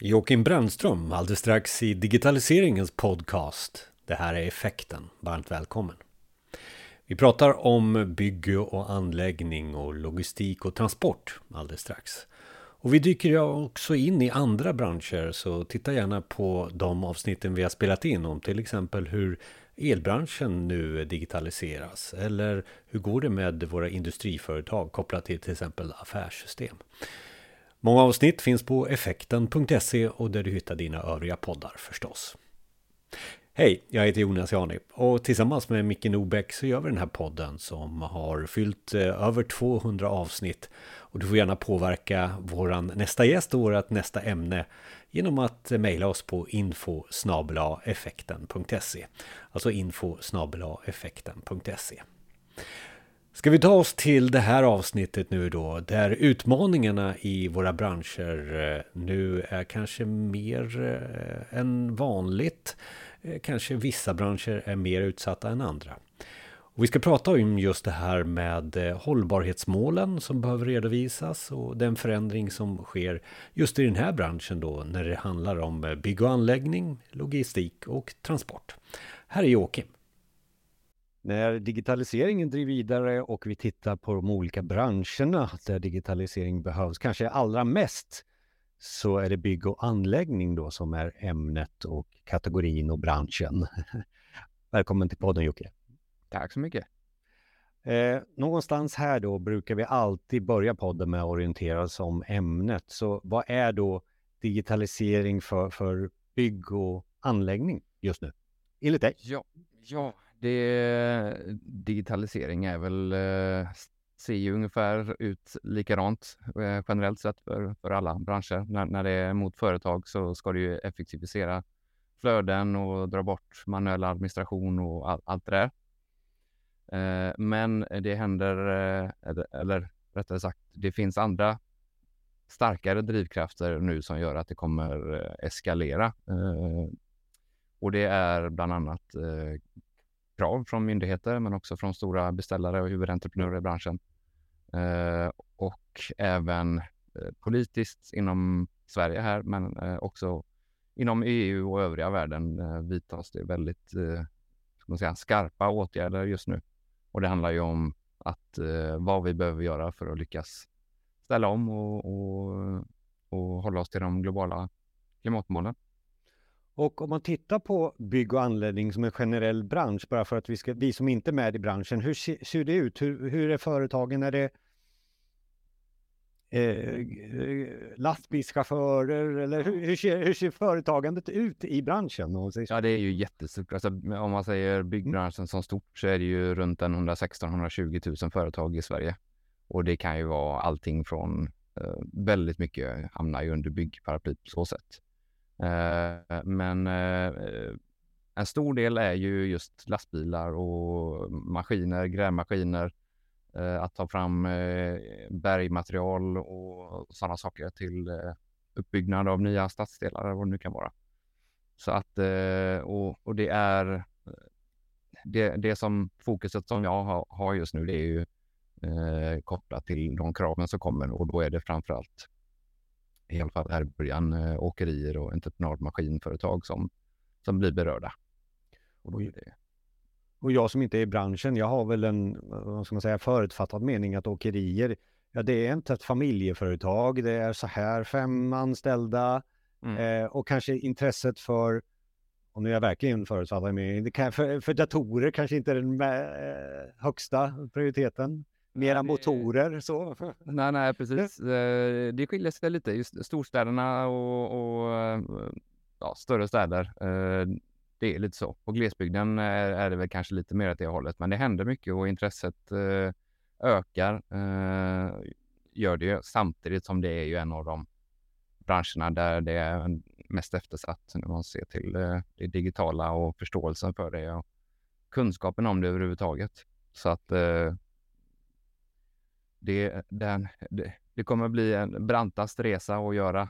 Joakim Brännström alldeles strax i digitaliseringens podcast. Det här är Effekten. Varmt välkommen. Vi pratar om bygge och anläggning och logistik och transport alldeles strax. Och vi dyker också in i andra branscher så titta gärna på de avsnitten vi har spelat in om till exempel hur elbranschen nu digitaliseras eller hur går det med våra industriföretag kopplat till till exempel affärssystem. Många avsnitt finns på effekten.se och där du hittar dina övriga poddar förstås. Hej, jag heter Jonas Jani och tillsammans med Micke Nobäck så gör vi den här podden som har fyllt eh, över 200 avsnitt. Och du får gärna påverka våran nästa gäst och vårat nästa ämne genom att eh, mejla oss på info effekten.se Alltså info effekten.se Ska vi ta oss till det här avsnittet nu då, där utmaningarna i våra branscher eh, nu är kanske mer eh, än vanligt. Eh, kanske vissa branscher är mer utsatta än andra. Och vi ska prata om just det här med hållbarhetsmålen som behöver redovisas och den förändring som sker just i den här branschen då när det handlar om bygg och anläggning, logistik och transport. Här är Joakim. När digitaliseringen driver vidare och vi tittar på de olika branscherna där digitalisering behövs, kanske allra mest, så är det bygg och anläggning då som är ämnet och kategorin och branschen. Välkommen till podden Jocke. Tack så mycket. Eh, någonstans här då brukar vi alltid börja podden med att orientera oss om ämnet. Så vad är då digitalisering för, för bygg och anläggning just nu? Enligt dig? Ja, ja det, digitalisering är väl, eh, ser ju ungefär ut likadant eh, generellt sett för, för alla branscher. När, när det är mot företag så ska det ju effektivisera flöden och dra bort manuell administration och all, allt det där. Eh, men det händer, eller rättare sagt, det finns andra starkare drivkrafter nu som gör att det kommer eskalera. Och det är bland annat krav från myndigheter men också från stora beställare och huvudentreprenörer i branschen. Eh, och även eh, politiskt inom Sverige här men eh, också inom EU och övriga världen eh, vidtas det väldigt eh, ska man säga, skarpa åtgärder just nu. Och det handlar ju om att eh, vad vi behöver göra för att lyckas ställa om och, och, och hålla oss till de globala klimatmålen. Och om man tittar på bygg och anläggning som en generell bransch, bara för att vi, ska, vi som inte är med i branschen, hur ser, ser det ut? Hur, hur är företagen? Är det eh, lastbilschaufförer eller hur, hur, ser, hur ser företagandet ut i branschen? Ja, det är ju jättestort. Alltså, om man säger byggbranschen som stort så är det ju runt 116-120 000 företag i Sverige. Och det kan ju vara allting från eh, väldigt mycket hamnar ju under byggparaplyt på så sätt. Eh, men eh, en stor del är ju just lastbilar och maskiner, grävmaskiner, eh, att ta fram eh, bergmaterial och sådana saker till eh, uppbyggnad av nya stadsdelar eller vad det nu kan vara. Så att, och, och det är det, det som fokuset som jag har, just nu, det är ju eh, kopplat till de kraven som kommer och då är det framförallt i alla fall här i början, eh, åkerier och entreprenadmaskinföretag som, som blir berörda. Och, då det... och jag som inte är i branschen, jag har väl en, vad ska man säga, förutfattad mening att åkerier, ja det är inte ett familjeföretag, det är så här fem anställda mm. eh, och kanske intresset för och nu är jag verkligen förutfattad mening, för, för datorer kanske inte är den eh, högsta prioriteten mera motorer så. Nej, nej, precis. Eh, det skiljer sig lite. Just storstäderna och, och ja, större städer. Eh, det är lite så. På glesbygden är, är det väl kanske lite mer åt det hållet, men det händer mycket och intresset eh, ökar. Gör det ju samtidigt som det är ju en av de branscherna där det är mest eftersatt när man ser till det digitala och förståelsen för det och kunskapen om det överhuvudtaget. Så att det, den, det, det kommer bli en brantast resa att göra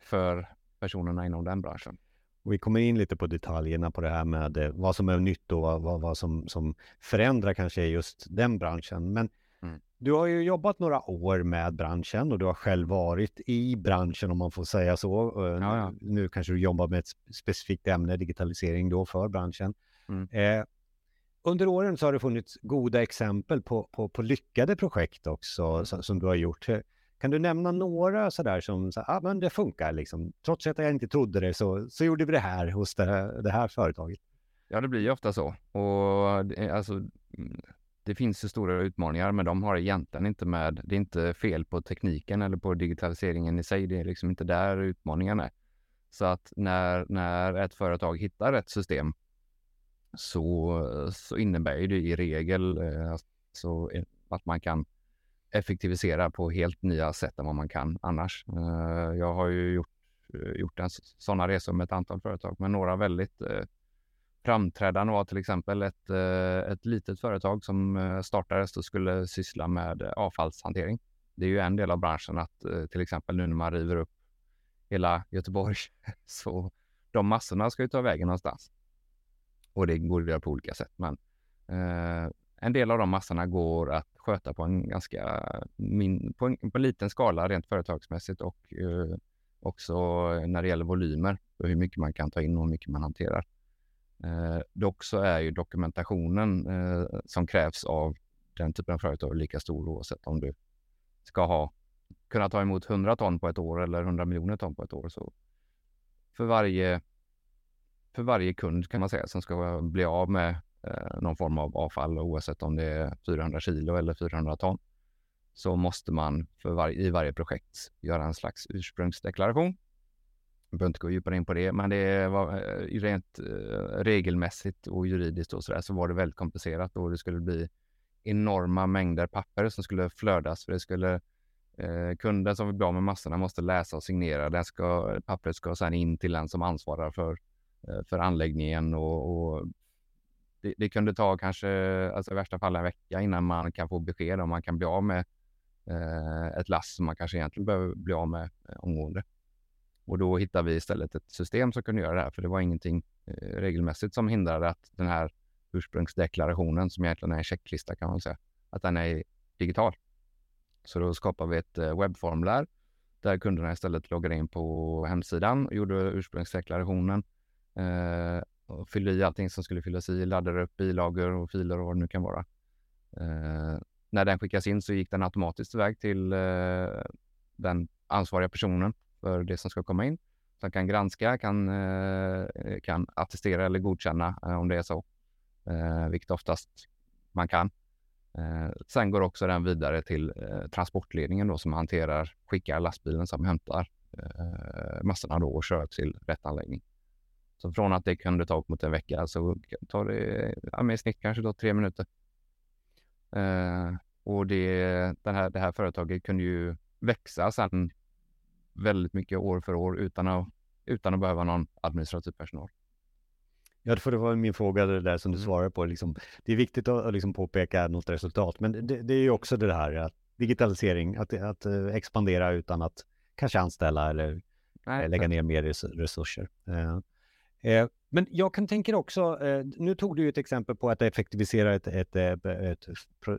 för personerna inom den branschen. Och vi kommer in lite på detaljerna på det här med eh, vad som är nytt och vad, vad som, som förändrar kanske just den branschen. Men Mm. Du har ju jobbat några år med branschen och du har själv varit i branschen om man får säga så. Ja, ja. Nu, nu, kanske du jobbar med ett specifikt ämne, digitalisering då för branschen. Mm. Eh, under åren så har det funnits goda exempel på, på, på lyckade projekt också mm. som, som, du har gjort. Kan du nämna några sådär som, så, ah, men det funkar liksom. Trots att jag inte trodde det så, så gjorde vi det här hos det, det här företaget. Ja, det blir ju ofta så. Och alltså, det finns ju stora utmaningar, men de har egentligen inte med, det är inte fel på tekniken eller på digitaliseringen i sig. Det är liksom inte där utmaningen är. Så att när, när ett företag hittar ett system så, så innebär det i regel eh, alltså, att man kan effektivisera på helt nya sätt än vad man kan annars. Eh, jag har ju gjort, eh, gjort en, sådana resor med ett antal företag, men några väldigt framträdande var till exempel ett, ett litet företag som startades och skulle syssla med avfallshantering. Det är ju en del av branschen att till exempel nu när man river upp hela Göteborg så de massorna ska ju ta vägen någonstans. Och det går att göra på olika sätt. Men eh, en del av de massorna går att sköta på en ganska min, på, en, på en liten skala rent företagsmässigt och eh, också när det gäller volymer och hur mycket man kan ta in och hur mycket man hanterar. Eh, dock så är ju dokumentationen eh, som krävs av den typen av företag lika stor oavsett om du ska ha kunna ta emot 100 ton på ett år eller 100 miljoner ton på ett år. Så för varje för varje kund kan man säga som ska bli av med eh, någon form av avfall oavsett om det är 400 kilo eller 400 ton så måste man för varje, i varje projekt göra en slags ursprungsdeklaration. Jag behöver inte gå djupare in på det, men det var eh, rent eh, regelmässigt och juridiskt och så där så var det väldigt komplicerat och det skulle bli enorma mängder papper som skulle flödas för det skulle eh, kunden som vill bli av med massorna måste läsa och signera. Den ska, pappret ska sedan in till den som ansvarar för Eh, för anläggningen och, och det, det, kunde ta kanske, alltså i värsta fall en vecka innan man kan få besked om man kan bli av med eh, ett lass som man kanske egentligen behöver bli av med eh, omgående. Och då hittade vi istället ett system som kunde göra det här, för det var ingenting eh, regelmässigt som hindrade att den här ursprungsdeklarationen, som egentligen är en checklista kan man säga, att den är digital. Så då skapade vi ett eh, webbformulär där kunderna istället loggade in på hemsidan och gjorde ursprungsdeklarationen Eh, och fyllde i allting som skulle fyllas i, laddade upp bilagor och filer och vad det nu kan vara. Eh, när den skickas in så gick den automatiskt iväg till eh, den ansvariga personen för det som ska komma in. Som kan granska, kan, eh, kan attestera eller godkänna eh, om det är så, eh, vilket oftast man kan. Eh, sen går också den vidare till eh, transportledningen då som hanterar, skickar lastbilen som hämtar eh, massorna då och kör till rätt anläggning. Så från att det kunde ta upp mot en vecka så tar det ja, i snitt kanske då tre minuter. Eh, och det, den här, det här företaget kunde ju växa sen väldigt mycket år för år utan att, utan att behöva någon administrativ personal. Ja, för det var min fråga det där som du mm. svarade på. Liksom, det är viktigt att liksom påpeka något resultat, men det, det är ju också det här att digitalisering, att, att eh, expandera utan att kanske anställa eller Nej, lägga ner mer resurser. Eh, men jag kan tänka också, eh, nu tog du ett exempel på att effektivisera ett, ett, eh, ett,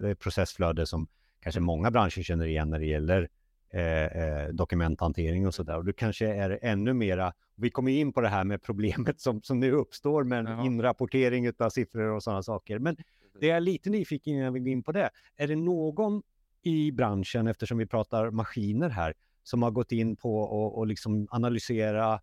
ett processflöde som kanske många branscher känner igen när det gäller eh, dokumenthantering och sådär. Och du kanske är ännu mera, vi kommer in på det här med problemet som, som nu uppstår med Jaha. inrapportering av siffror och sådana saker. Men det är lite nyfiken innan vi går in på det. Är det någon i branschen, eftersom vi pratar maskiner här, som har gått in på och, och liksom analysera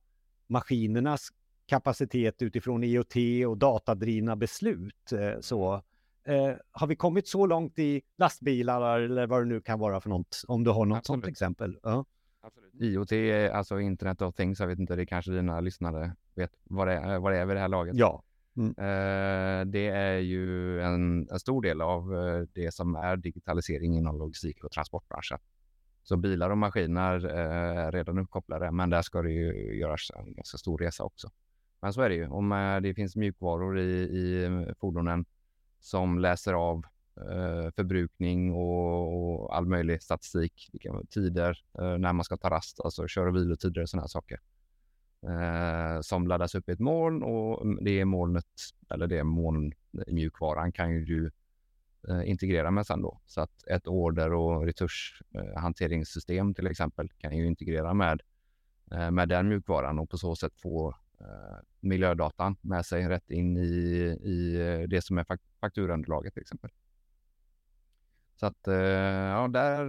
maskinernas kapacitet utifrån IoT och datadrivna beslut. Eh, så eh, har vi kommit så långt i lastbilar eller vad det nu kan vara för något? Om du har något Absolut. sånt exempel. Ja. Absolut. IoT, alltså Internet of Things, jag vet inte, det kanske dina lyssnare vet vad det är, vad det är vid det här laget. Ja. Mm. Eh, det är ju en, en, stor del av eh, det som är digitalisering inom logistik och transportbranschen. Så bilar och maskiner eh, är redan uppkopplade, men där ska det ju göras en ganska stor resa också. Men så är det ju. Om eh, det finns mjukvaror i, i eh, fordonen som läser av eh, förbrukning och, och, all möjlig statistik, vilka tider, eh, när man ska ta rast, alltså kör och vilotider och sådana saker. Eh, som laddas upp i ett moln och mm, det är molnet, eller det moln, eh, mjukvaran kan ju du eh, integrera med sen då. Så att ett order och resurshanteringssystem till exempel kan ju integrera med, eh, med den mjukvaran och på så sätt få Eh, miljödatan med sig rätt in i, i eh, det som är fakturaunderlaget till exempel. Så att eh, ja, där,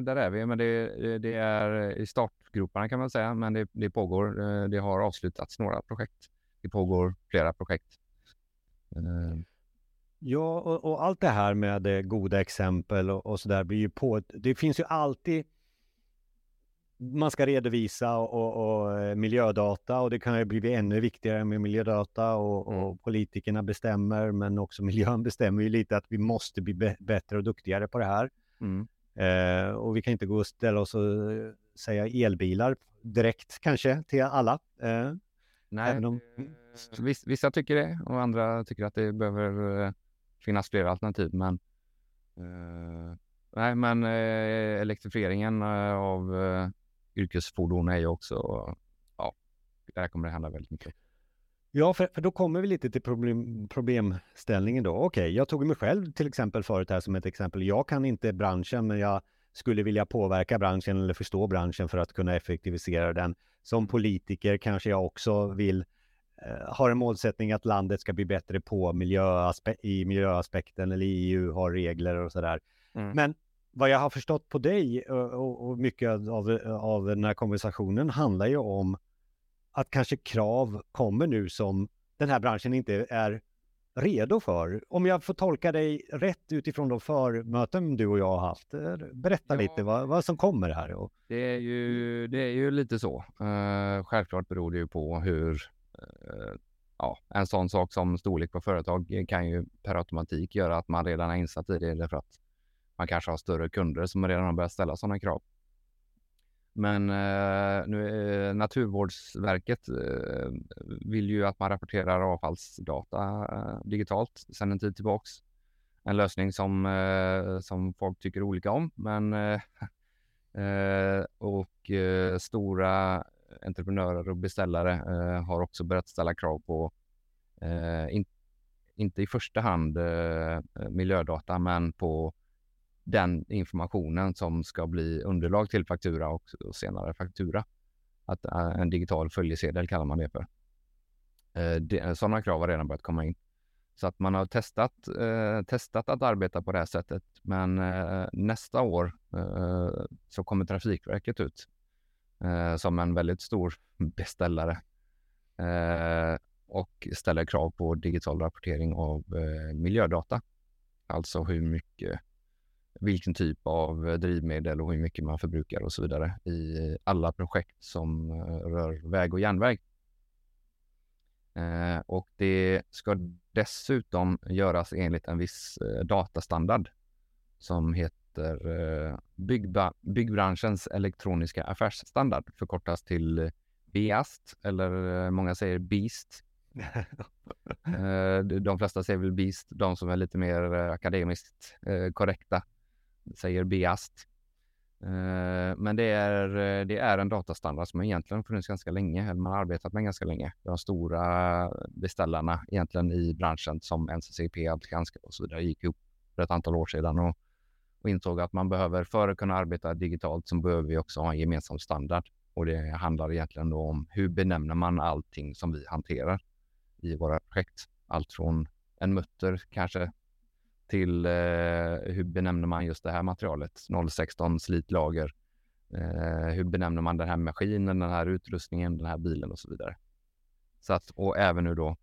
där är vi. Men det, det är i startgroparna kan man säga, men det, det pågår. Det har avslutats några projekt. Det pågår flera projekt. Ja, och, och, allt det här med goda exempel och, och där blir ju på. Det finns ju alltid man ska redovisa och, och, eh, miljödata och det kan ju bli ännu viktigare med miljödata och, mm. och, politikerna bestämmer men också miljön bestämmer ju lite att vi måste bli bättre och duktigare på det här. Mm. Eh, och vi kan inte gå och ställa oss och eh, säga elbilar direkt kanske till alla. Eh, Nej, om... vissa tycker det och andra tycker att det behöver eh, finnas fler alternativ. Men, eh, nej, men eh, elektrifieringen eh, av eh, yrkesfordon är ju också, ja, där kommer det hända väldigt mycket. Ja, för, för då kommer vi lite till problem, problemställningen då. Okej, okay, jag tog mig själv till exempel förut här som ett exempel. Jag kan inte branschen, men jag skulle vilja påverka branschen eller förstå branschen för att kunna effektivisera den. Som politiker kanske jag också vill Eh, en målsättning att landet ska bli bättre på miljöaspe i miljöaspekten eller EU har regler och sådär. Mm. Men vad jag har förstått på dig och, och mycket av, av den här konversationen handlar ju om att kanske krav kommer nu som den här branschen inte är redo för. Om jag får tolka dig rätt utifrån de förmöten du och jag har haft. Eh, berätta ja, lite vad, vad som kommer här. Och... Det, är ju, det är ju lite så. Uh, självklart beror det ju på hur Eh, ja, en sån sak som storlek på företag kan ju per automatik göra att man redan är insatt i det därför att man kanske har större kunder som redan har börjat ställa sådana krav. Men eh, nu eh, Naturvårdsverket eh, vill ju att man rapporterar avfallsdata eh, digitalt sedan en tid tillbaks. En lösning som, eh, som folk tycker olika om, men eh, eh, och eh, stora entreprenörer och beställare eh, har också börjat ställa krav på, eh, in, inte i första hand eh, miljödata, men på den informationen som ska bli underlag till faktura och, och senare faktura. Att, eh, en digital följesedel kallar man det för. Eh, sådana krav har redan börjat komma in. Så att man har testat, eh, testat att arbeta på det här sättet. Men eh, nästa år eh, så kommer Trafikverket ut eh, som en väldigt stor beställare och ställer krav på digital rapportering av miljödata. Alltså hur mycket, vilken typ av drivmedel och hur mycket man förbrukar och så vidare i alla projekt som eh, rör väg och järnväg. Eh, och det ska dessutom göras enligt en viss eh, datastandard som heter byggbranschens elektroniska affärsstandard, förkortas till BEAST eller många säger BEAST. De flesta säger väl BEAST, de som är lite mer akademiskt korrekta säger BEAST. Eh, men det är, eh, det är en datastandard som egentligen funnits ganska länge, eller man har arbetat med ganska länge. De stora beställarna egentligen i branschen som NCCP, Skanska och så vidare gick ihop för ett antal år sedan och och insåg att man behöver, för att kunna arbeta digitalt, så behöver vi också ha en gemensam standard. Och det handlar egentligen då om hur benämner man allting som vi hanterar i våra projekt. Allt från en mutter kanske till eh, hur benämner man just det här materialet, 016 slitlager. Eh, hur benämner man den här maskinen, den här utrustningen, den här bilen och så vidare. Så att, och även nu då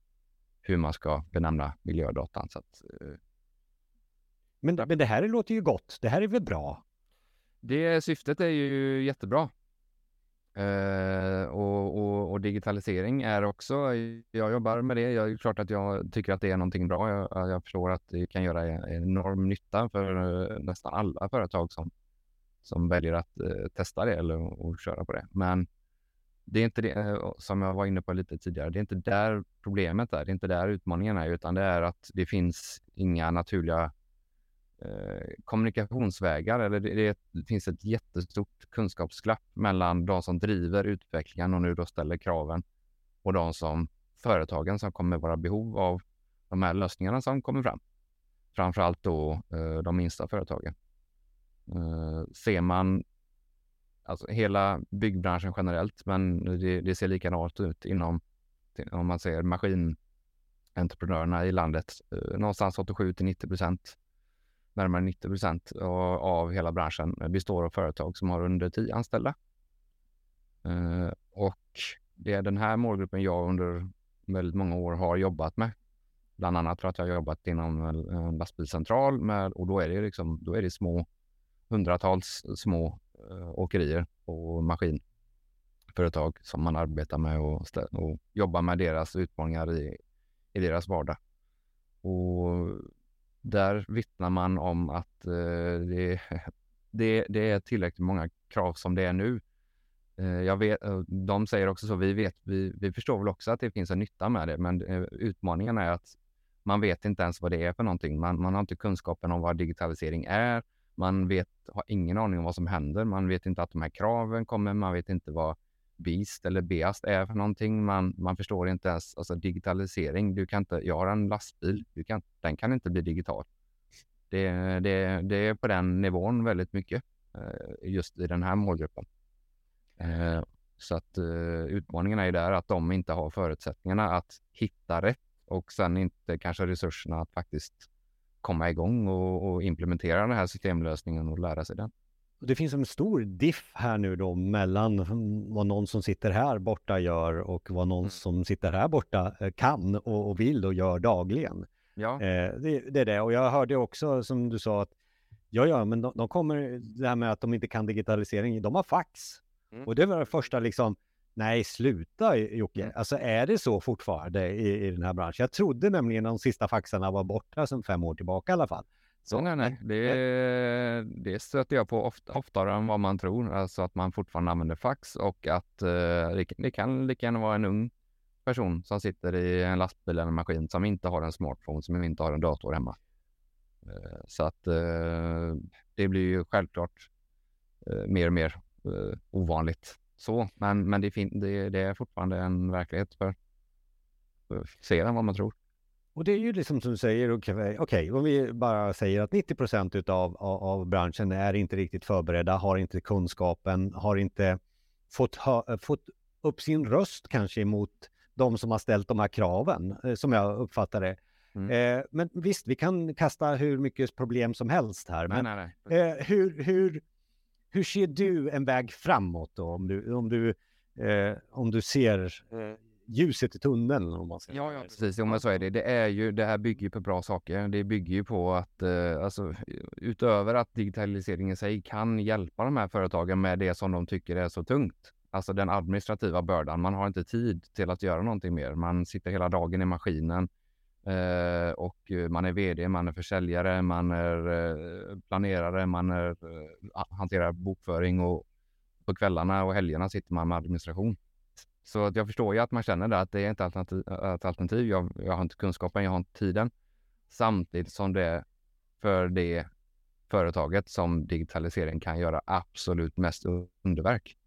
hur man ska benämna miljödatan. Så att, eh, men, men det här låter ju gott. Det här är väl bra? Det syftet är ju jättebra. Eh, och, och, och, digitalisering är också, jag jobbar med det. Jag, är klart att jag tycker att det är någonting bra. Jag, jag förstår att det kan göra enorm nytta för eh, nästan alla företag som, som väljer att eh, testa det eller och köra på det. Men det är inte det, eh, som jag var inne på lite tidigare, det är inte där problemet är. Det är inte där utmaningen är, utan det är att det finns inga naturliga Eh, kommunikationsvägar eller det, det, finns ett jättestort kunskapsglapp mellan de som driver utvecklingen och nu då ställer kraven och de som företagen som kommer vara behov av de här lösningarna som kommer fram. framförallt då eh, de minsta företagen. Eh, ser man alltså hela byggbranschen generellt, men det, det ser likadant ut inom, om man ser maskinentreprenörerna i landet. Någonstans 87 till 90 procent, närmare 90 procent av hela branschen består av företag som har under 10 anställda. Eh, och det är den här målgruppen jag under väldigt många år har jobbat med. Bland annat för att jag har jobbat inom en lastbilscentral med, och då är det liksom, då är det små hundratals små eh, åkerier och maskinföretag som man arbetar med och, och jobbar med deras utmaningar i, i deras vardag. Och där vittnar man om att eh, det, det, det är tillräckligt många krav som det är nu Eh, jag vet, eh, de säger också så, vi, vet, vi, vi förstår väl också att det finns en nytta med det, men eh, utmaningen är att man vet inte ens vad det är för någonting. Man, man har inte kunskapen om vad digitalisering är. Man vet, har ingen aning om vad som händer. Man vet inte att de här kraven kommer. Man vet inte vad Beast eller BEAST är för någonting. Man, man förstår inte ens alltså digitalisering. Du kan inte, jag har en lastbil, du kan, den kan inte bli digital. Det, det, det är på den nivån väldigt mycket eh, just i den här målgruppen. Eh, så att eh, utmaningen är ju där att de inte har förutsättningarna att hitta rätt och sen inte kanske resurserna att faktiskt komma igång och, och implementera den här systemlösningen och lära sig den. Det finns en stor diff här nu då mellan vad någon som sitter här borta gör och vad någon mm. som sitter här borta eh, kan och, och vill och gör dagligen. Ja. Eh, det, det, är det. Och jag hörde också som du sa att ja, ja, men de, de, kommer, det här med att de inte kan digitalisering, de har fax. Mm. Och det var det första liksom, nej sluta Jocke, mm. alltså är det så fortfarande i, i den här branschen? Jag trodde nämligen de sista faxarna var borta sedan fem år tillbaka i alla fall. Så, nej, nej, det, det stöter jag på ofta, oftare än vad man tror. Alltså att man fortfarande använder fax och att eh, det, det kan lika gärna vara en ung person som sitter i en lastbil eller en maskin som inte har en smartphone, som inte har en dator hemma. Eh, så att eh, det blir ju självklart eh, mer och mer eh, ovanligt så. Men, men det, det, det, är fortfarande en verklighet för, för fler än vad man tror. Och det är ju liksom som du säger, okej, okay, om vi bara säger att 90 procent utav, av, av branschen är inte riktigt förberedda, har inte kunskapen, har inte fått, hö, fått upp sin röst kanske emot de som har ställt de här kraven, eh, som jag uppfattar det. Mm. Eh, men visst, vi kan kasta hur mycket problem som helst här. Nej, men nej, nej. Eh, hur, hur, hur ser du en väg framåt då om du, om du, eh, om du ser eh, ljuset i tunneln? Om man ska ja, ja, precis. Jo, men så är det. Det, är ju, det här bygger ju på bra saker. Det bygger ju på att eh, alltså, utöver att digitaliseringen i sig kan hjälpa de här företagen med det som de tycker är så tungt. Alltså den administrativa bördan. Man har inte tid till att göra någonting mer. Man sitter hela dagen i maskinen. Eh, och man är vd, man är försäljare, man är eh, planerare, man är, eh, hanterar bokföring och på kvällarna och helgerna sitter man med administration. Så att jag förstår ju att man känner det, att det är inte alternativ, ett alternativ. Jag, jag har inte kunskapen, jag har inte tiden. Samtidigt som det för det företaget som digitalisering kan göra absolut mest underverk.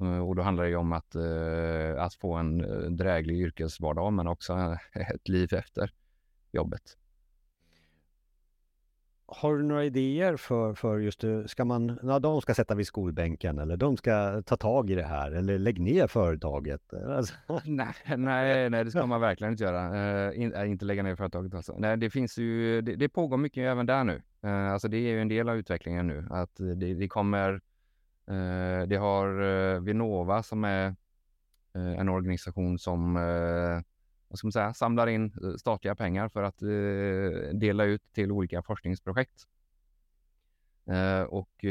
Eh, och då handlar det ju om att, eh, att få en eh, dräglig yrkesvardag men också ett liv efter jobbet. Har du några idéer för, för just det, ska man, ja, de ska sätta vid skolbänken eller de ska ta tag i det här eller lägg ner företaget? Alltså. nej, nej, nej, det ska man verkligen inte göra. Uh, in, äh, inte lägga ner företaget alltså. Nej, det finns ju, det, det pågår mycket även där nu. Uh, alltså det är ju en del av utvecklingen nu, att det, det kommer Eh, det har eh, Vinnova som är eh, en organisation som vad ska man säga, samlar in eh, statliga pengar för att eh, dela ut till olika forskningsprojekt. Eh, och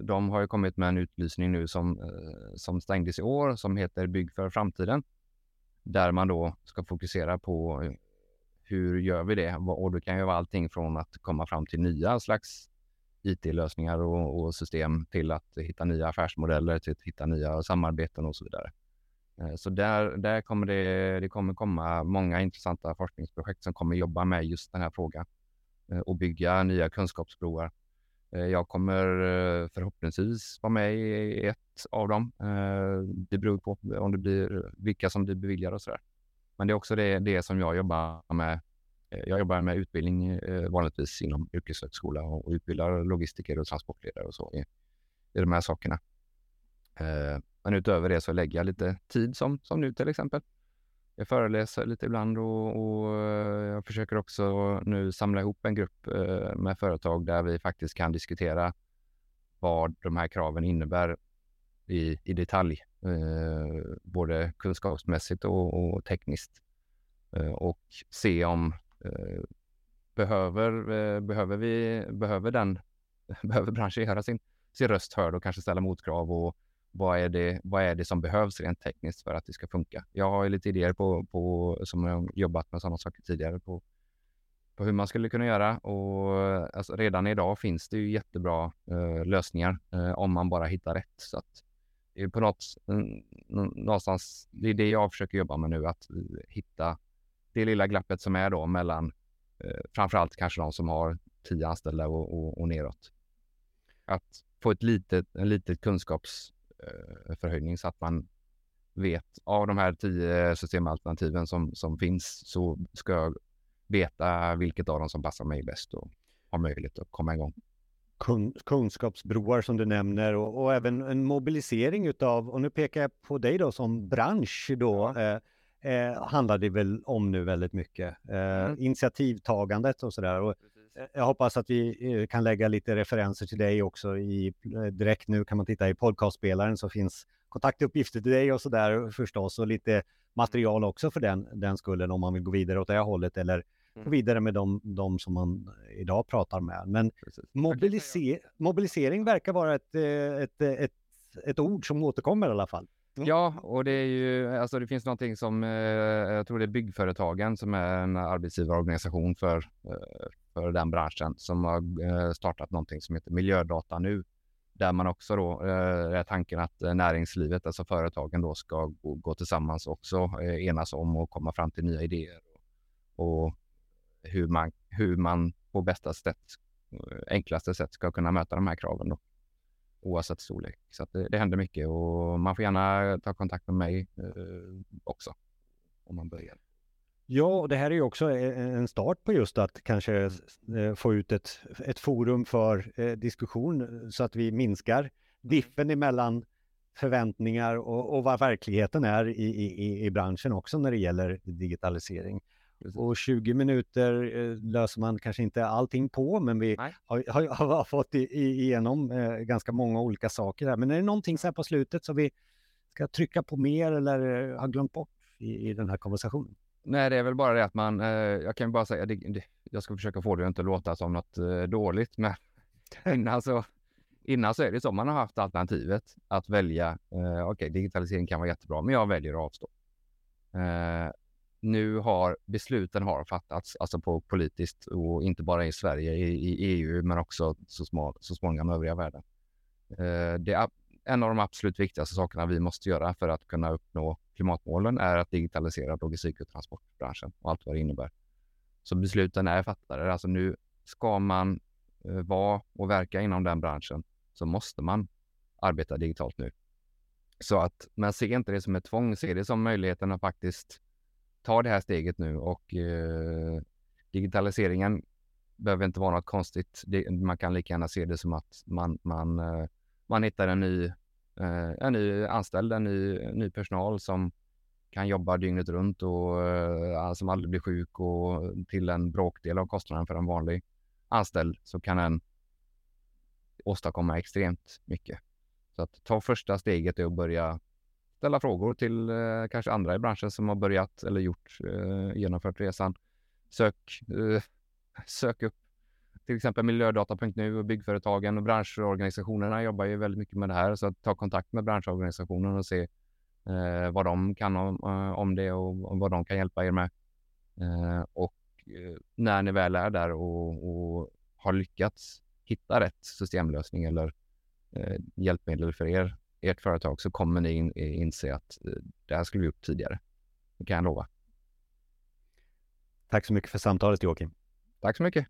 de har ju kommit med en utlysning nu som, som stängdes i år som heter Bygg för framtiden. Där man då ska fokusera på hur gör vi det? Och det kan ju vara allting från att komma fram till nya slags IT-lösningar och, och, system till att hitta nya affärsmodeller, till att hitta nya samarbeten och så vidare. Eh, så där, där kommer det, det kommer komma många intressanta forskningsprojekt som kommer jobba med just den här frågan eh, och bygga nya kunskapsbroar. Eh, jag kommer förhoppningsvis vara med i ett av dem. Det beror på om det blir vilka som blir beviljade och så där. Men det är också det, det som jag jobbar med jag jobbar med utbildning vanligtvis inom yrkeshögskola och utbildar logistiker och transportledare och så i, i de här sakerna. Eh, men utöver det så lägger jag lite tid som, som nu till exempel. Jag föreläser lite ibland och, och eh, jag försöker också nu samla ihop en grupp eh, med företag där vi faktiskt kan diskutera vad de här kraven innebär i, i detalj, eh, både kunskapsmässigt och, och tekniskt. Eh, och se om eh, behöver, behöver vi, behöver den, behöver branschen göra sin, sin röst hörd och kanske ställa motkrav och vad är, det, vad är det som behövs rent tekniskt för att det ska funka? Jag har lite idéer på, på som jag jobbat med sådana saker tidigare på på hur man skulle kunna göra och alltså, redan idag finns det ju jättebra eh, lösningar eh, om man bara hittar rätt. Så att det är på något, någonstans, det är det jag försöker jobba med nu, att hitta det lilla glappet som är då mellan eh, framförallt kanske de som har tio anställda och, och, och neråt. Att få ett litet, en litet kunskaps eh, så att man vet av de här tio systemalternativen som, som finns så ska jag veta vilket av dem som passar mig bäst och ha möjlighet att komma igång. Kun, kunskapsbroar som du nämner och, och, även en mobilisering utav, och nu pekar jag på dig då som bransch då, eh, eh, handlar det väl om nu väldigt mycket. Eh, mm. Initiativtagandet och sådär. Och jag hoppas att vi eh, kan lägga lite referenser till dig också i, eh, direkt nu kan man titta i podcastspelaren så finns kontaktuppgifter till dig och sådär förstås och lite material också för den, den skullen om man vill gå vidare åt det hållet eller mm. vidare med de, de som man idag pratar med. Men mobiliser mobilisering verkar vara ett, eh, ett, ett, ett ord som återkommer i alla fall. Mm. Ja, och det är ju, alltså det finns någonting som, eh, jag tror det är Byggföretagen som är en arbetsgivarorganisation för, eh, för den branschen som har eh, startat någonting som heter Miljödata nu. Där man också då, eh, är tanken att eh, näringslivet, alltså företagen då ska gå, gå tillsammans också, enas om och komma fram till nya idéer och, hur man, hur man på bästa sätt, enklaste sätt ska kunna möta de här kraven då. Oavsett storlek. Så det, det händer mycket och man får gärna ta kontakt med mig eh, också. Om man börjar. Ja, och det här är ju också en start på just att kanske eh, få ut ett, ett forum för eh, diskussion så att vi minskar diffen emellan förväntningar och, och vad verkligheten är i, i, i branschen också när det gäller digitalisering. Och 20 minuter eh, löser man kanske inte allting på, men vi har, har, har, fått igenom eh, ganska många olika saker här. Men är det någonting så här på slutet som vi ska trycka på mer eller har glömt bort i, i den här konversationen? Nej, det är väl bara det att man, eh, jag kan bara säga, det, det, jag ska försöka få det att inte låta som något eh, dåligt, men innan så, innan så är det så, man har haft alternativet att välja, eh, okej, okay, digitalisering kan vara jättebra, men jag väljer att avstå. Eh, nu har besluten har fattats, alltså på politiskt och inte bara i Sverige, i, i EU, men också så, små, så småningom övriga världen. Eh, det en av de absolut viktigaste sakerna vi måste göra för att kunna uppnå klimatmålen är att digitalisera logistik och transportbranschen och allt vad det innebär. Så besluten är fattade. Alltså nu ska man eh, vara och verka inom den branschen så måste man arbeta digitalt nu. Så att, men se inte det som ett tvång, se det som möjligheten att faktiskt ta det här steget nu och eh, digitaliseringen behöver inte vara något konstigt. Det, man kan lika gärna se det som att man, man, eh, man hittar en ny, eh, en ny anställd, en ny, ny personal som kan jobba dygnet runt och eh, som aldrig blir sjuk och till en bråkdel av kostnaden för en vanlig anställd så kan en åstadkomma extremt mycket. Så att ta första steget är att börja ställa frågor till eh, kanske andra i branschen som har börjat eller gjort, eh, genomfört resan. Sök, eh, sök upp till exempel miljödata.nu och byggföretagen och branschorganisationerna jobbar ju väldigt mycket med det här. Så att ta kontakt med branschorganisationen och se eh, vad de kan om, eh, om det och, och, vad de kan hjälpa er med. Eh, och eh, när ni väl är där och, och har lyckats hitta rätt systemlösning eller hjälpmedel för er ert företag så kommer ni in, inse att eh, det här skulle vi gjort tidigare. Det kan jag lova. Tack så mycket för samtalet Joakim. Tack så mycket.